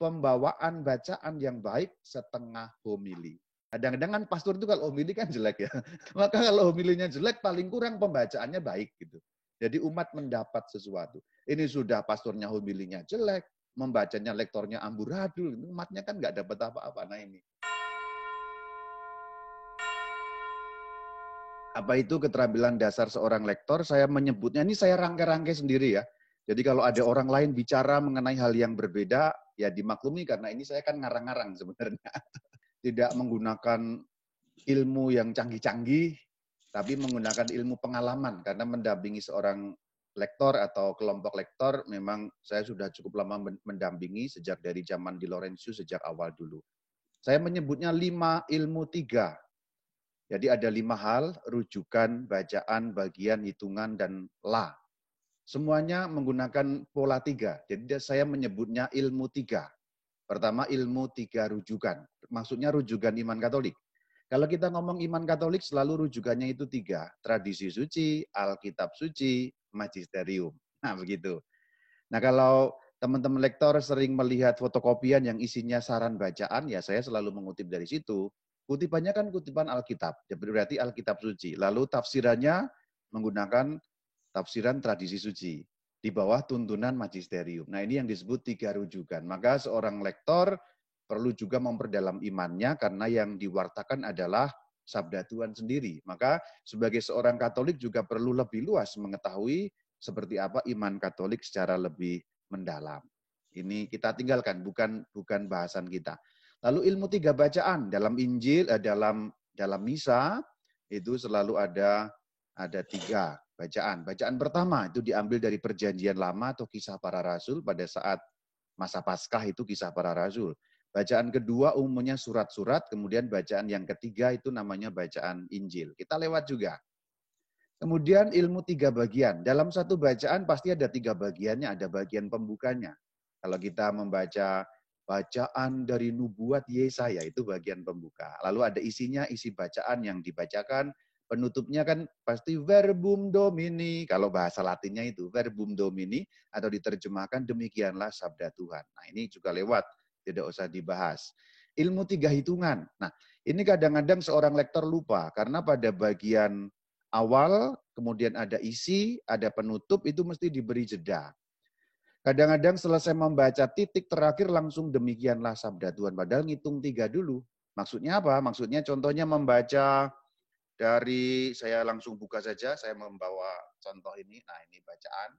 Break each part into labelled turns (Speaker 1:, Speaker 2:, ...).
Speaker 1: pembawaan bacaan yang baik setengah homili. Kadang-kadang kan pastor itu kalau homili kan jelek ya. Maka kalau homilinya jelek paling kurang pembacaannya baik gitu. Jadi umat mendapat sesuatu. Ini sudah pastornya homilinya jelek, membacanya lektornya amburadul, umatnya kan nggak dapat apa-apa. Nah ini. Apa itu keterampilan dasar seorang lektor? Saya menyebutnya, ini saya rangkai-rangkai sendiri ya. Jadi kalau ada orang lain bicara mengenai hal yang berbeda, ya dimaklumi karena ini saya kan ngarang-ngarang sebenarnya. Tidak menggunakan ilmu yang canggih-canggih, tapi menggunakan ilmu pengalaman karena mendampingi seorang lektor atau kelompok lektor memang saya sudah cukup lama mendampingi sejak dari zaman di Lorenzo sejak awal dulu. Saya menyebutnya lima ilmu tiga jadi ada lima hal, rujukan, bacaan, bagian, hitungan, dan la. Semuanya menggunakan pola tiga. Jadi saya menyebutnya ilmu tiga. Pertama ilmu tiga rujukan. Maksudnya rujukan iman katolik. Kalau kita ngomong iman katolik selalu rujukannya itu tiga. Tradisi suci, Alkitab suci, magisterium. Nah begitu. Nah kalau teman-teman lektor sering melihat fotokopian yang isinya saran bacaan, ya saya selalu mengutip dari situ. Kutipannya kan kutipan Alkitab, berarti Alkitab suci. Lalu tafsirannya menggunakan tafsiran tradisi suci di bawah tuntunan magisterium. Nah ini yang disebut tiga rujukan. Maka seorang lektor perlu juga memperdalam imannya karena yang diwartakan adalah sabda Tuhan sendiri. Maka sebagai seorang Katolik juga perlu lebih luas mengetahui seperti apa iman Katolik secara lebih mendalam. Ini kita tinggalkan, bukan bukan bahasan kita. Lalu ilmu tiga bacaan dalam Injil, eh, dalam dalam misa itu selalu ada ada tiga bacaan. Bacaan pertama itu diambil dari perjanjian lama atau kisah para rasul pada saat masa Paskah itu kisah para rasul. Bacaan kedua umumnya surat-surat, kemudian bacaan yang ketiga itu namanya bacaan Injil. Kita lewat juga. Kemudian ilmu tiga bagian. Dalam satu bacaan pasti ada tiga bagiannya, ada bagian pembukanya. Kalau kita membaca bacaan dari nubuat Yesaya itu bagian pembuka. Lalu ada isinya, isi bacaan yang dibacakan, penutupnya kan pasti verbum domini, kalau bahasa latinnya itu verbum domini, atau diterjemahkan demikianlah sabda Tuhan. Nah ini juga lewat, tidak usah dibahas. Ilmu tiga hitungan. Nah ini kadang-kadang seorang lektor lupa, karena pada bagian awal, kemudian ada isi, ada penutup, itu mesti diberi jeda. Kadang-kadang selesai membaca titik terakhir langsung demikianlah sabda Tuhan. Padahal ngitung tiga dulu. Maksudnya apa? Maksudnya contohnya membaca dari, saya langsung buka saja, saya membawa contoh ini. Nah ini bacaan.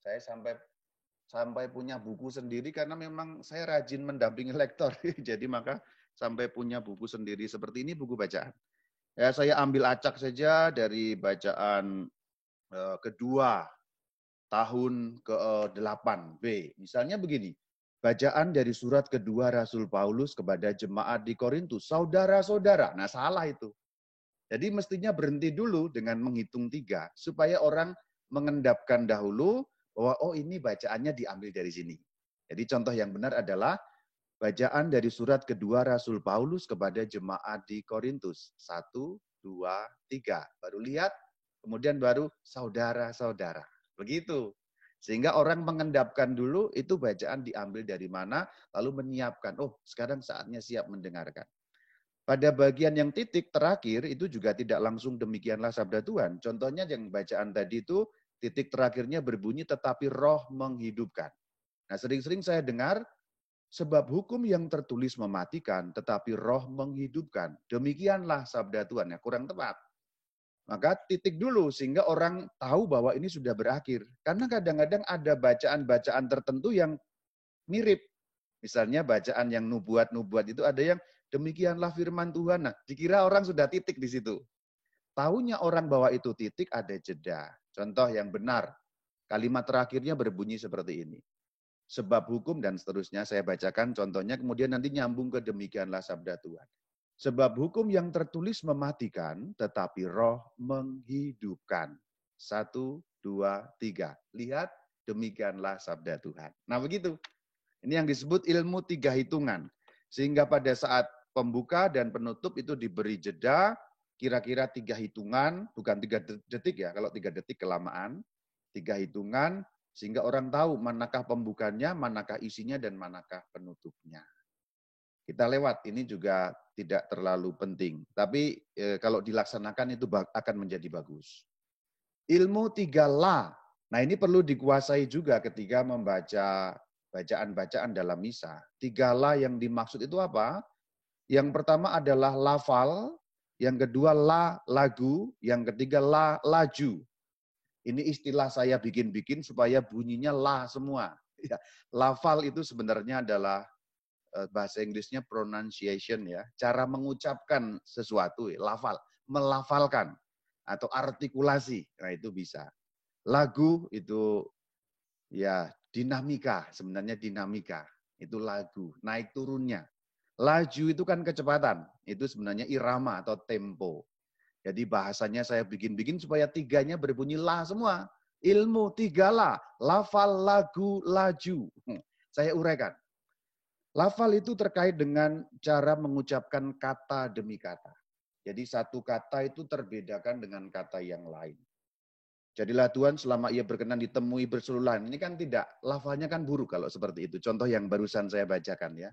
Speaker 1: Saya sampai sampai punya buku sendiri karena memang saya rajin mendampingi lektor. Jadi maka sampai punya buku sendiri seperti ini buku bacaan. Ya saya ambil acak saja dari bacaan uh, kedua tahun ke-8b. Misalnya begini, bacaan dari surat kedua Rasul Paulus kepada jemaat di Korintus, saudara-saudara. Nah salah itu. Jadi mestinya berhenti dulu dengan menghitung tiga, supaya orang mengendapkan dahulu bahwa oh ini bacaannya diambil dari sini. Jadi contoh yang benar adalah bacaan dari surat kedua Rasul Paulus kepada jemaat di Korintus. Satu, dua, tiga. Baru lihat, kemudian baru saudara-saudara. Begitu. Sehingga orang mengendapkan dulu itu bacaan diambil dari mana, lalu menyiapkan, oh sekarang saatnya siap mendengarkan. Pada bagian yang titik terakhir itu juga tidak langsung demikianlah sabda Tuhan. Contohnya yang bacaan tadi itu titik terakhirnya berbunyi tetapi roh menghidupkan. Nah sering-sering saya dengar sebab hukum yang tertulis mematikan tetapi roh menghidupkan. Demikianlah sabda Tuhan. Ya, kurang tepat. Maka titik dulu sehingga orang tahu bahwa ini sudah berakhir. Karena kadang-kadang ada bacaan-bacaan tertentu yang mirip. Misalnya bacaan yang nubuat-nubuat itu ada yang demikianlah firman Tuhan. Nah, dikira orang sudah titik di situ. Tahunya orang bahwa itu titik ada jeda. Contoh yang benar. Kalimat terakhirnya berbunyi seperti ini. Sebab hukum dan seterusnya saya bacakan contohnya kemudian nanti nyambung ke demikianlah sabda Tuhan. Sebab hukum yang tertulis mematikan, tetapi roh menghidupkan. Satu, dua, tiga. Lihat, demikianlah sabda Tuhan. Nah begitu. Ini yang disebut ilmu tiga hitungan. Sehingga pada saat pembuka dan penutup itu diberi jeda, kira-kira tiga hitungan, bukan tiga detik ya, kalau tiga detik kelamaan, tiga hitungan, Sehingga orang tahu manakah pembukanya, manakah isinya, dan manakah penutupnya. Kita lewat, ini juga tidak terlalu penting. Tapi e, kalau dilaksanakan itu akan menjadi bagus. Ilmu tiga la. Nah ini perlu dikuasai juga ketika membaca bacaan-bacaan dalam misa. Tiga la yang dimaksud itu apa? Yang pertama adalah lafal, yang kedua la lagu, yang ketiga la laju. Ini istilah saya bikin-bikin supaya bunyinya la semua. Ya, lafal itu sebenarnya adalah eh, bahasa Inggrisnya pronunciation ya, cara mengucapkan sesuatu, ya, lafal, melafalkan atau artikulasi. Nah, itu bisa. Lagu itu ya dinamika, sebenarnya dinamika. Itu lagu, naik turunnya. Laju itu kan kecepatan, itu sebenarnya irama atau tempo. Jadi bahasanya saya bikin-bikin supaya tiganya berbunyi la semua. Ilmu tiga la, lafal, lagu, laju. Hmm, saya uraikan. Lafal itu terkait dengan cara mengucapkan kata demi kata. Jadi satu kata itu terbedakan dengan kata yang lain. Jadilah Tuhan selama ia berkenan ditemui berseluruhan. Ini kan tidak, lafalnya kan buruk kalau seperti itu. Contoh yang barusan saya bacakan ya.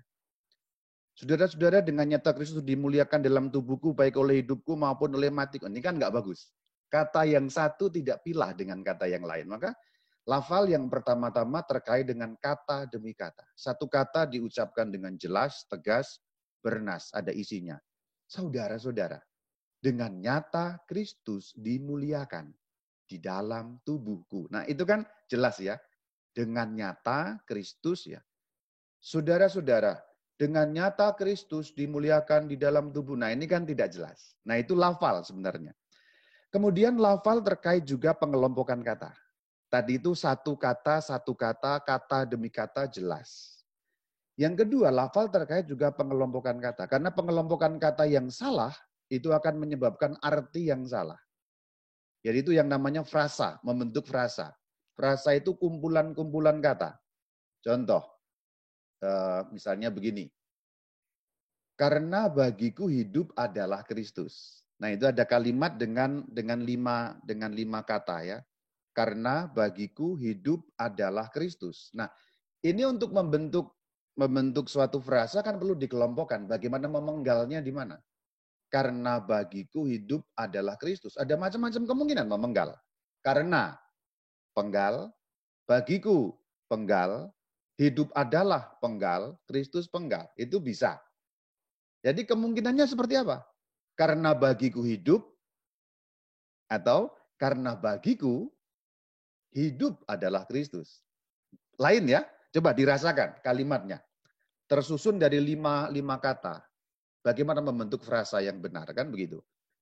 Speaker 1: Saudara-saudara dengan nyata Kristus dimuliakan dalam tubuhku baik oleh hidupku maupun oleh matiku. Ini kan nggak bagus. Kata yang satu tidak pilah dengan kata yang lain. Maka lafal yang pertama-tama terkait dengan kata demi kata. Satu kata diucapkan dengan jelas, tegas, bernas, ada isinya. Saudara-saudara, dengan nyata Kristus dimuliakan di dalam tubuhku. Nah itu kan jelas ya. Dengan nyata Kristus ya. Saudara-saudara, dengan nyata Kristus dimuliakan di dalam tubuh. Nah ini kan tidak jelas. Nah itu lafal sebenarnya. Kemudian lafal terkait juga pengelompokan kata. Tadi itu satu kata, satu kata, kata demi kata jelas. Yang kedua, lafal terkait juga pengelompokan kata. Karena pengelompokan kata yang salah, itu akan menyebabkan arti yang salah. Jadi itu yang namanya frasa, membentuk frasa. Frasa itu kumpulan-kumpulan kata. Contoh, Eh, misalnya begini. Karena bagiku hidup adalah Kristus. Nah, itu ada kalimat dengan dengan lima dengan lima kata ya. Karena bagiku hidup adalah Kristus. Nah, ini untuk membentuk membentuk suatu frasa kan perlu dikelompokkan. Bagaimana memenggalnya di mana? Karena bagiku hidup adalah Kristus. Ada macam-macam kemungkinan memenggal. Karena penggal, bagiku penggal, hidup adalah penggal, Kristus penggal. Itu bisa. Jadi kemungkinannya seperti apa? Karena bagiku hidup, atau karena bagiku hidup adalah Kristus. Lain ya, coba dirasakan kalimatnya. Tersusun dari lima, lima kata. Bagaimana membentuk frasa yang benar, kan begitu.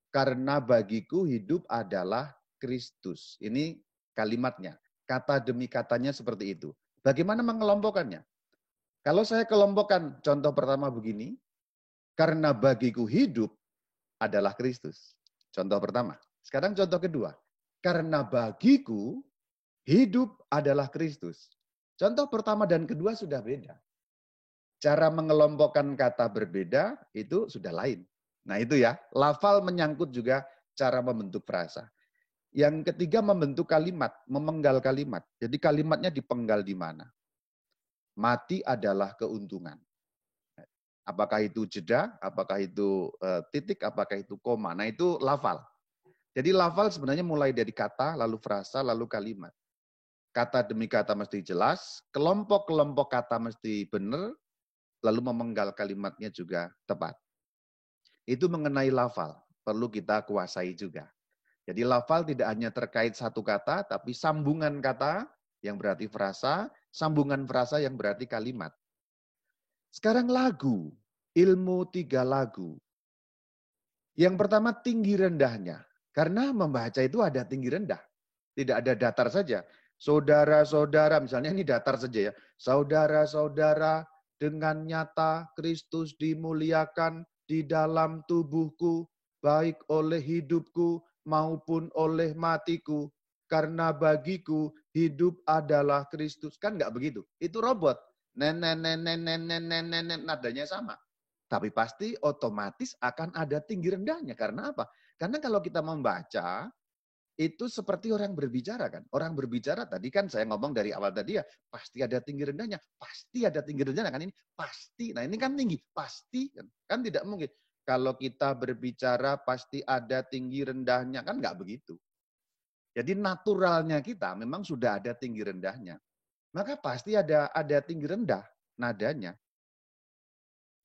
Speaker 1: Karena bagiku hidup adalah Kristus. Ini kalimatnya. Kata demi katanya seperti itu. Bagaimana mengelompokkannya? Kalau saya kelompokkan contoh pertama begini, karena bagiku hidup adalah Kristus. Contoh pertama. Sekarang contoh kedua. Karena bagiku hidup adalah Kristus. Contoh pertama dan kedua sudah beda. Cara mengelompokkan kata berbeda itu sudah lain. Nah itu ya, lafal menyangkut juga cara membentuk frasa. Yang ketiga membentuk kalimat, memenggal kalimat. Jadi kalimatnya dipenggal di mana? Mati adalah keuntungan. Apakah itu jeda, apakah itu uh, titik, apakah itu koma. Nah itu lafal. Jadi lafal sebenarnya mulai dari kata, lalu frasa, lalu kalimat. Kata demi kata mesti jelas, kelompok-kelompok kata mesti benar, lalu memenggal kalimatnya juga tepat. Itu mengenai lafal, perlu kita kuasai juga. Jadi lafal tidak hanya terkait satu kata, tapi sambungan kata yang berarti frasa, sambungan frasa yang berarti kalimat. Sekarang lagu, ilmu tiga lagu. Yang pertama tinggi rendahnya. Karena membaca itu ada tinggi rendah. Tidak ada datar saja. Saudara-saudara, misalnya ini datar saja ya. Saudara-saudara, dengan nyata Kristus dimuliakan di dalam tubuhku, baik oleh hidupku maupun oleh matiku. Karena bagiku hidup adalah Kristus. Kan nggak begitu. Itu robot. Nenek, nadanya sama. Tapi pasti otomatis akan ada tinggi rendahnya. Karena apa? Karena kalau kita membaca, itu seperti orang berbicara kan. Orang berbicara tadi kan saya ngomong dari awal tadi ya, pasti ada tinggi rendahnya, pasti ada tinggi rendahnya kan ini pasti. Nah ini kan tinggi, pasti kan, kan tidak mungkin. Kalau kita berbicara pasti ada tinggi rendahnya kan nggak begitu. Jadi naturalnya kita memang sudah ada tinggi rendahnya. Maka pasti ada ada tinggi rendah nadanya.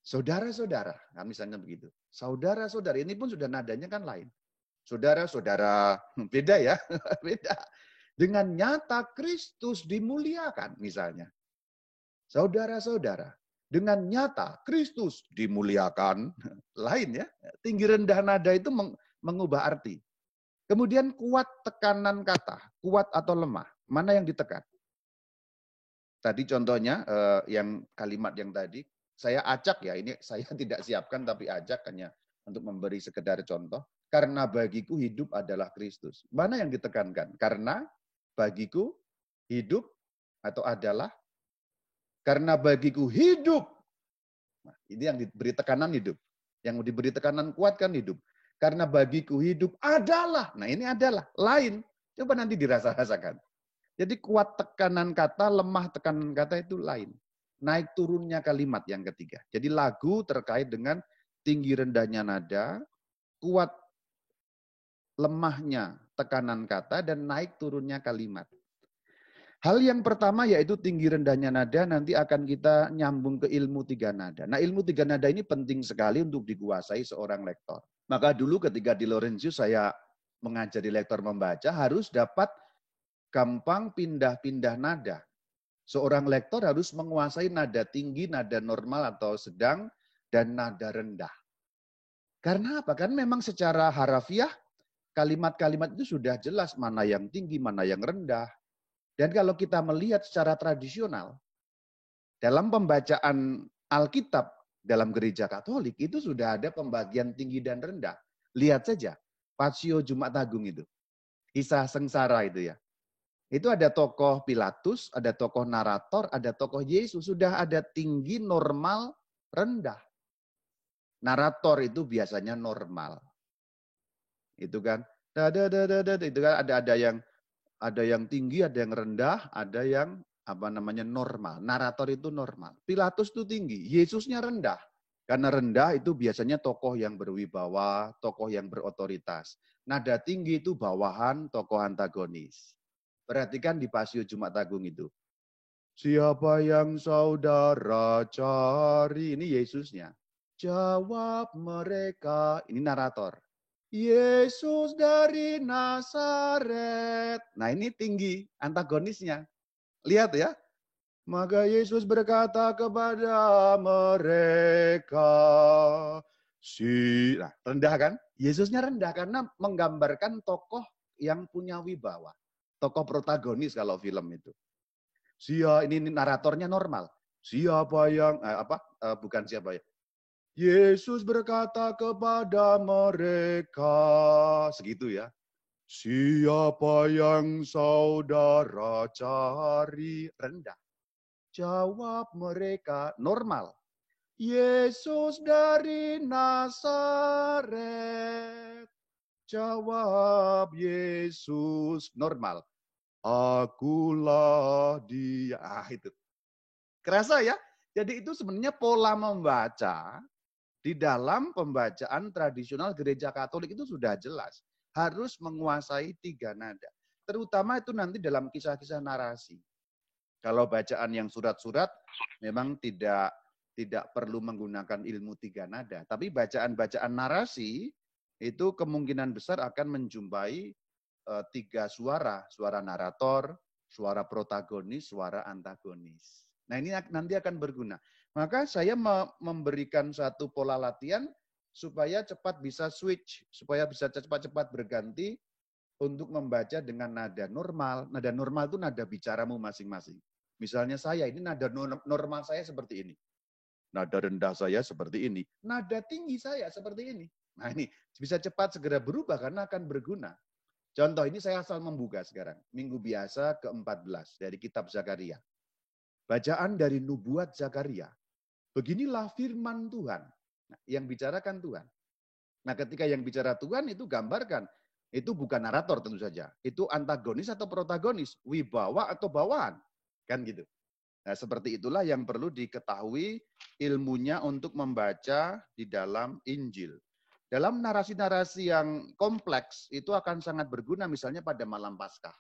Speaker 1: Saudara-saudara, nah misalnya begitu. Saudara-saudara, ini pun sudah nadanya kan lain. Saudara-saudara, beda ya, beda. Dengan nyata Kristus dimuliakan misalnya. Saudara-saudara, dengan nyata Kristus dimuliakan, lain ya. Tinggi rendah nada itu mengubah arti. Kemudian kuat tekanan kata, kuat atau lemah, mana yang ditekan? Tadi contohnya eh, yang kalimat yang tadi saya acak ya, ini saya tidak siapkan tapi acak hanya untuk memberi sekedar contoh. Karena bagiku hidup adalah Kristus. Mana yang ditekankan? Karena bagiku hidup atau adalah karena bagiku hidup. Nah, ini yang diberi tekanan hidup. Yang diberi tekanan kuat kan hidup. Karena bagiku hidup adalah. Nah ini adalah. Lain. Coba nanti dirasa-rasakan. Jadi kuat tekanan kata, lemah tekanan kata itu lain. Naik turunnya kalimat yang ketiga. Jadi lagu terkait dengan tinggi rendahnya nada, kuat lemahnya tekanan kata dan naik turunnya kalimat. Hal yang pertama yaitu tinggi rendahnya nada nanti akan kita nyambung ke ilmu tiga nada. Nah ilmu tiga nada ini penting sekali untuk dikuasai seorang lektor. Maka dulu ketika di Laurentius saya mengajari lektor membaca harus dapat gampang pindah-pindah nada. Seorang lektor harus menguasai nada tinggi, nada normal atau sedang, dan nada rendah. Karena apa? Kan memang secara harafiah kalimat-kalimat itu sudah jelas mana yang tinggi, mana yang rendah. Dan kalau kita melihat secara tradisional, dalam pembacaan Alkitab dalam gereja Katolik itu sudah ada pembagian tinggi dan rendah. Lihat saja, Pasio Jumat Agung itu. Kisah sengsara itu ya. Itu ada tokoh Pilatus, ada tokoh narator, ada tokoh Yesus. Sudah ada tinggi, normal, rendah. Narator itu biasanya normal. Itu kan. Dada, dada, dada, itu kan ada ada yang ada yang tinggi, ada yang rendah, ada yang apa namanya normal. Narator itu normal. Pilatus itu tinggi, Yesusnya rendah. Karena rendah itu biasanya tokoh yang berwibawa, tokoh yang berotoritas. Nada tinggi itu bawahan, tokoh antagonis. Perhatikan di Pasio Jumat Agung itu. Siapa yang saudara cari? Ini Yesusnya. Jawab mereka. Ini narator. Yesus dari Nazaret. Nah ini tinggi antagonisnya. Lihat ya. Maka Yesus berkata kepada mereka. Si, nah, rendah kan? Yesusnya rendah karena menggambarkan tokoh yang punya wibawa. Tokoh protagonis kalau film itu. Sia ini, ini naratornya normal. Siapa yang eh, apa? Eh, bukan siapa ya? Yesus berkata kepada mereka, segitu ya. Siapa yang saudara cari rendah? Jawab mereka normal. Yesus dari Nazaret. Jawab Yesus normal. Akulah dia. Ah, itu. Kerasa ya? Jadi itu sebenarnya pola membaca di dalam pembacaan tradisional gereja Katolik itu sudah jelas. Harus menguasai tiga nada. Terutama itu nanti dalam kisah-kisah narasi. Kalau bacaan yang surat-surat memang tidak tidak perlu menggunakan ilmu tiga nada. Tapi bacaan-bacaan narasi itu kemungkinan besar akan menjumpai uh, tiga suara. Suara narator, suara protagonis, suara antagonis. Nah ini nanti akan berguna. Maka saya memberikan satu pola latihan supaya cepat bisa switch, supaya bisa cepat-cepat berganti untuk membaca dengan nada normal. Nada normal itu nada bicaramu masing-masing. Misalnya saya, ini nada normal saya seperti ini. Nada rendah saya seperti ini. Nada tinggi saya seperti ini. Nah ini bisa cepat segera berubah karena akan berguna. Contoh ini saya asal membuka sekarang. Minggu biasa ke-14 dari kitab Zakaria. Bacaan dari nubuat Zakaria. Beginilah firman Tuhan. Nah, yang bicarakan Tuhan. Nah ketika yang bicara Tuhan itu gambarkan Itu bukan narator tentu saja. Itu antagonis atau protagonis, wibawa atau bawaan. Kan gitu. Nah, seperti itulah yang perlu diketahui ilmunya untuk membaca di dalam Injil. Dalam narasi-narasi yang kompleks itu akan sangat berguna misalnya pada malam Paskah.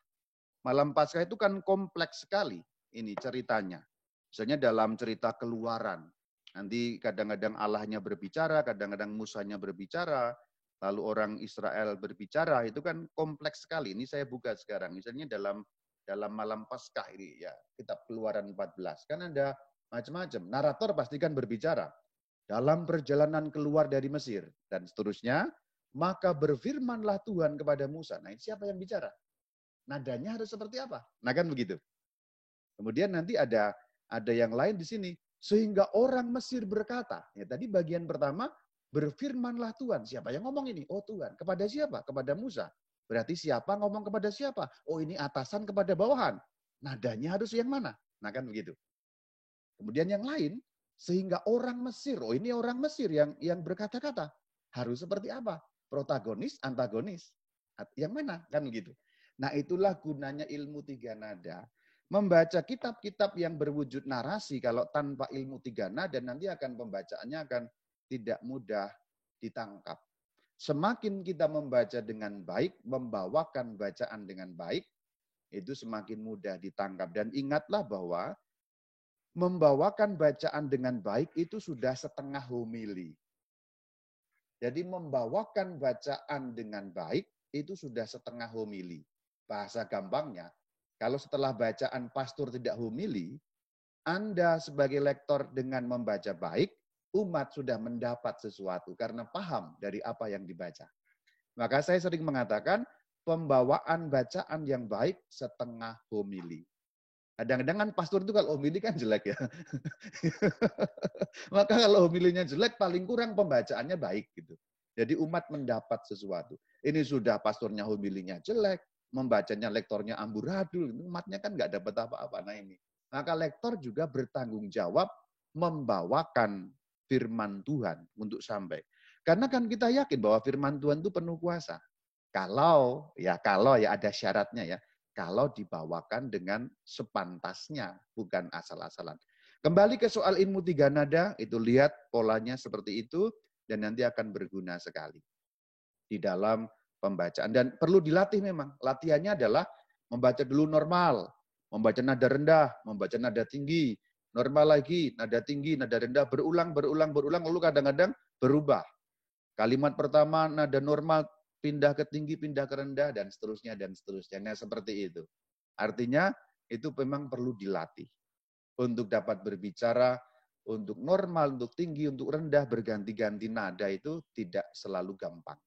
Speaker 1: Malam Paskah itu kan kompleks sekali ini ceritanya. Misalnya dalam cerita keluaran. Nanti kadang-kadang Allahnya berbicara, kadang-kadang Musanya berbicara, lalu orang Israel berbicara, itu kan kompleks sekali. Ini saya buka sekarang. Misalnya dalam dalam malam Paskah ini ya, kitab Keluaran 14 kan ada macam-macam. Narator pasti kan berbicara dalam perjalanan keluar dari Mesir dan seterusnya, maka berfirmanlah Tuhan kepada Musa. Nah, siapa yang bicara? Nadanya harus seperti apa? Nah, kan begitu. Kemudian nanti ada ada yang lain di sini sehingga orang Mesir berkata, ya tadi bagian pertama Berfirmanlah Tuhan. Siapa yang ngomong ini? Oh Tuhan. Kepada siapa? Kepada Musa. Berarti siapa ngomong kepada siapa? Oh ini atasan kepada bawahan. Nadanya harus yang mana? Nah kan begitu. Kemudian yang lain, sehingga orang Mesir, oh ini orang Mesir yang yang berkata-kata. Harus seperti apa? Protagonis, antagonis. Yang mana? Kan begitu. Nah itulah gunanya ilmu tiga nada. Membaca kitab-kitab yang berwujud narasi kalau tanpa ilmu tiga nada nanti akan pembacaannya akan tidak mudah ditangkap. Semakin kita membaca dengan baik, membawakan bacaan dengan baik, itu semakin mudah ditangkap. Dan ingatlah bahwa membawakan bacaan dengan baik itu sudah setengah homili. Jadi membawakan bacaan dengan baik itu sudah setengah homili. Bahasa gampangnya, kalau setelah bacaan pastor tidak homili, Anda sebagai lektor dengan membaca baik, umat sudah mendapat sesuatu karena paham dari apa yang dibaca. Maka saya sering mengatakan pembawaan bacaan yang baik setengah homili. Kadang-kadang kan pastor itu kalau homili kan jelek ya. Maka kalau homilinya jelek paling kurang pembacaannya baik gitu. Jadi umat mendapat sesuatu. Ini sudah pastornya homilinya jelek, membacanya lektornya amburadul, umatnya kan nggak dapat apa-apa. Nah ini. Maka lektor juga bertanggung jawab membawakan firman Tuhan untuk sampai. Karena kan kita yakin bahwa firman Tuhan itu penuh kuasa. Kalau ya kalau ya ada syaratnya ya, kalau dibawakan dengan sepantasnya, bukan asal-asalan. Kembali ke soal ilmu tiga nada, itu lihat polanya seperti itu dan nanti akan berguna sekali di dalam pembacaan dan perlu dilatih memang. Latihannya adalah membaca dulu normal, membaca nada rendah, membaca nada tinggi, normal lagi, nada tinggi, nada rendah, berulang, berulang, berulang, lalu kadang-kadang berubah. Kalimat pertama nada normal, pindah ke tinggi, pindah ke rendah, dan seterusnya, dan seterusnya. Nah, seperti itu. Artinya, itu memang perlu dilatih. Untuk dapat berbicara, untuk normal, untuk tinggi, untuk rendah, berganti-ganti nada itu tidak selalu gampang.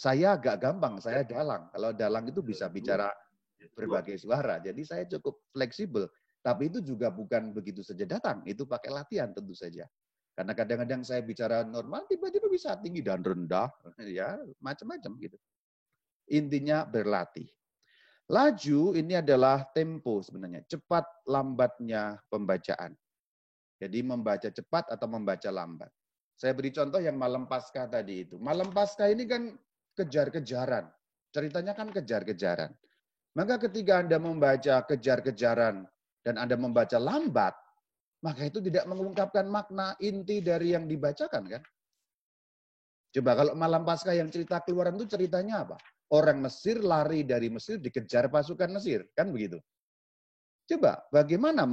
Speaker 1: Saya agak gampang, saya dalang. Kalau dalang itu bisa bicara berbagai suara. Jadi saya cukup fleksibel. Tapi itu juga bukan begitu saja datang, itu pakai latihan tentu saja. Karena kadang-kadang saya bicara normal, tiba-tiba bisa tinggi dan rendah, ya macam-macam gitu. Intinya berlatih. Laju ini adalah tempo sebenarnya, cepat lambatnya pembacaan. Jadi membaca cepat atau membaca lambat. Saya beri contoh yang malam pasca tadi itu. Malam pasca ini kan kejar-kejaran. Ceritanya kan kejar-kejaran. Maka ketika Anda membaca kejar-kejaran dan Anda membaca lambat, maka itu tidak mengungkapkan makna inti dari yang dibacakan kan? Coba kalau malam pasca yang cerita keluaran itu ceritanya apa? Orang Mesir lari dari Mesir dikejar pasukan Mesir, kan begitu? Coba bagaimana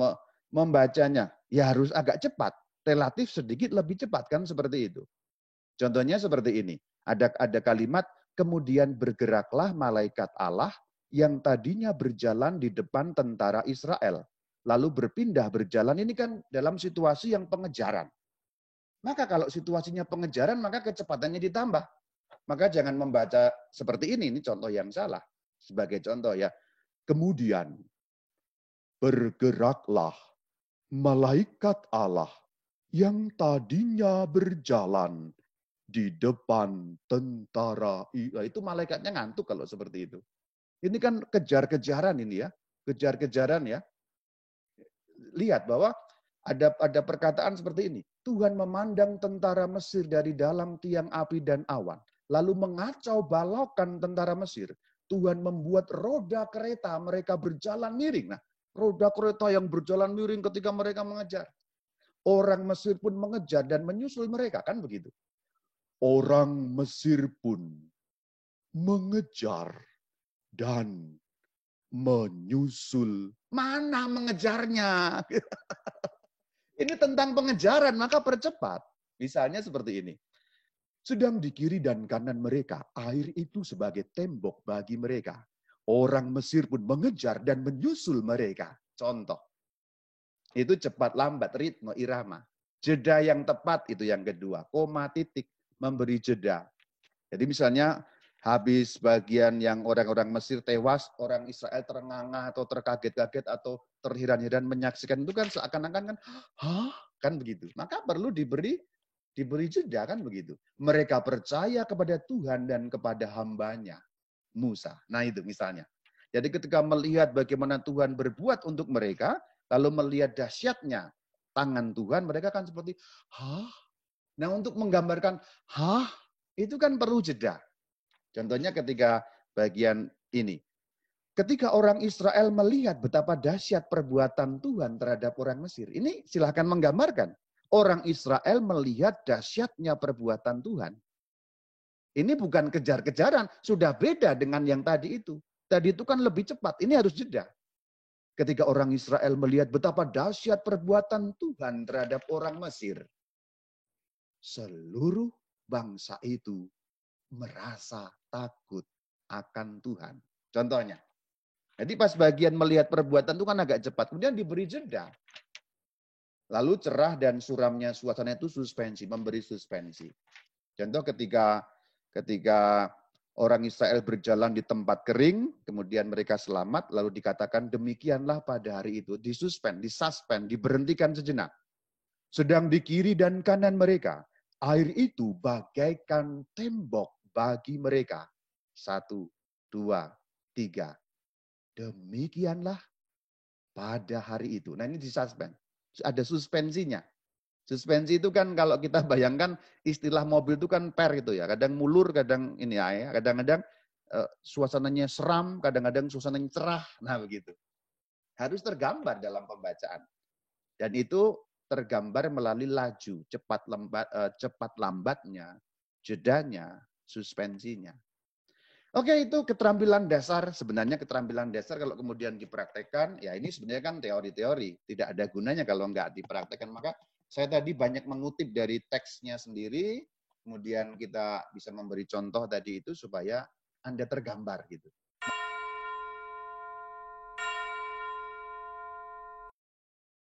Speaker 1: membacanya? Ya harus agak cepat, relatif sedikit lebih cepat kan seperti itu. Contohnya seperti ini. Ada ada kalimat kemudian bergeraklah malaikat Allah yang tadinya berjalan di depan tentara Israel lalu berpindah berjalan ini kan dalam situasi yang pengejaran. Maka kalau situasinya pengejaran maka kecepatannya ditambah. Maka jangan membaca seperti ini, ini contoh yang salah. Sebagai contoh ya. Kemudian bergeraklah malaikat Allah yang tadinya berjalan di depan tentara. Itu malaikatnya ngantuk kalau seperti itu. Ini kan kejar-kejaran ini ya. Kejar-kejaran ya lihat bahwa ada ada perkataan seperti ini. Tuhan memandang tentara Mesir dari dalam tiang api dan awan. lalu mengacau balaukan tentara Mesir. Tuhan membuat roda kereta mereka berjalan miring. Nah, roda kereta yang berjalan miring ketika mereka mengejar. Orang Mesir pun mengejar dan menyusul mereka, kan begitu. Orang Mesir pun mengejar dan menyusul. Mana mengejarnya? ini tentang pengejaran, maka percepat. Misalnya seperti ini. Sedang di kiri dan kanan mereka, air itu sebagai tembok bagi mereka. Orang Mesir pun mengejar dan menyusul mereka. Contoh. Itu cepat lambat, ritme, irama. Jeda yang tepat itu yang kedua. Koma titik, memberi jeda. Jadi misalnya habis bagian yang orang-orang Mesir tewas, orang Israel terengah atau terkaget-kaget atau terhiran-hiran menyaksikan itu kan seakan-akan kan, hah? Kan begitu. Maka perlu diberi diberi jeda kan begitu. Mereka percaya kepada Tuhan dan kepada hambanya, Musa. Nah itu misalnya. Jadi ketika melihat bagaimana Tuhan berbuat untuk mereka, lalu melihat dahsyatnya tangan Tuhan, mereka kan seperti, hah? Nah untuk menggambarkan, hah? Itu kan perlu jeda. Contohnya ketika bagian ini. Ketika orang Israel melihat betapa dahsyat perbuatan Tuhan terhadap orang Mesir. Ini silahkan menggambarkan orang Israel melihat dahsyatnya perbuatan Tuhan. Ini bukan kejar-kejaran, sudah beda dengan yang tadi itu. Tadi itu kan lebih cepat, ini harus jeda. Ketika orang Israel melihat betapa dahsyat perbuatan Tuhan terhadap orang Mesir, seluruh bangsa itu merasa takut akan Tuhan. Contohnya, jadi pas bagian melihat perbuatan itu kan agak cepat, kemudian diberi jeda. Lalu cerah dan suramnya suasana itu suspensi, memberi suspensi. Contoh ketika ketika orang Israel berjalan di tempat kering, kemudian mereka selamat, lalu dikatakan demikianlah pada hari itu, disuspend, disuspend, diberhentikan sejenak. Sedang di kiri dan kanan mereka, air itu bagaikan tembok bagi mereka. Satu, dua, tiga. Demikianlah pada hari itu. Nah ini disuspend ada suspensinya. Suspensi itu kan kalau kita bayangkan istilah mobil itu kan per itu ya. Kadang mulur, kadang ini ya. Kadang-kadang uh, suasananya seram, kadang-kadang suasananya cerah. Nah begitu. Harus tergambar dalam pembacaan. Dan itu tergambar melalui laju, cepat lambat, uh, cepat lambatnya, jedanya, suspensinya. Oke, itu keterampilan dasar. Sebenarnya keterampilan dasar kalau kemudian dipraktekkan, ya ini sebenarnya kan teori-teori. Tidak ada gunanya kalau nggak dipraktekkan. Maka saya tadi banyak mengutip dari teksnya sendiri, kemudian kita bisa memberi contoh tadi itu supaya Anda tergambar gitu.